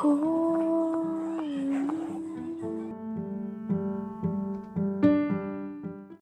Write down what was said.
哭。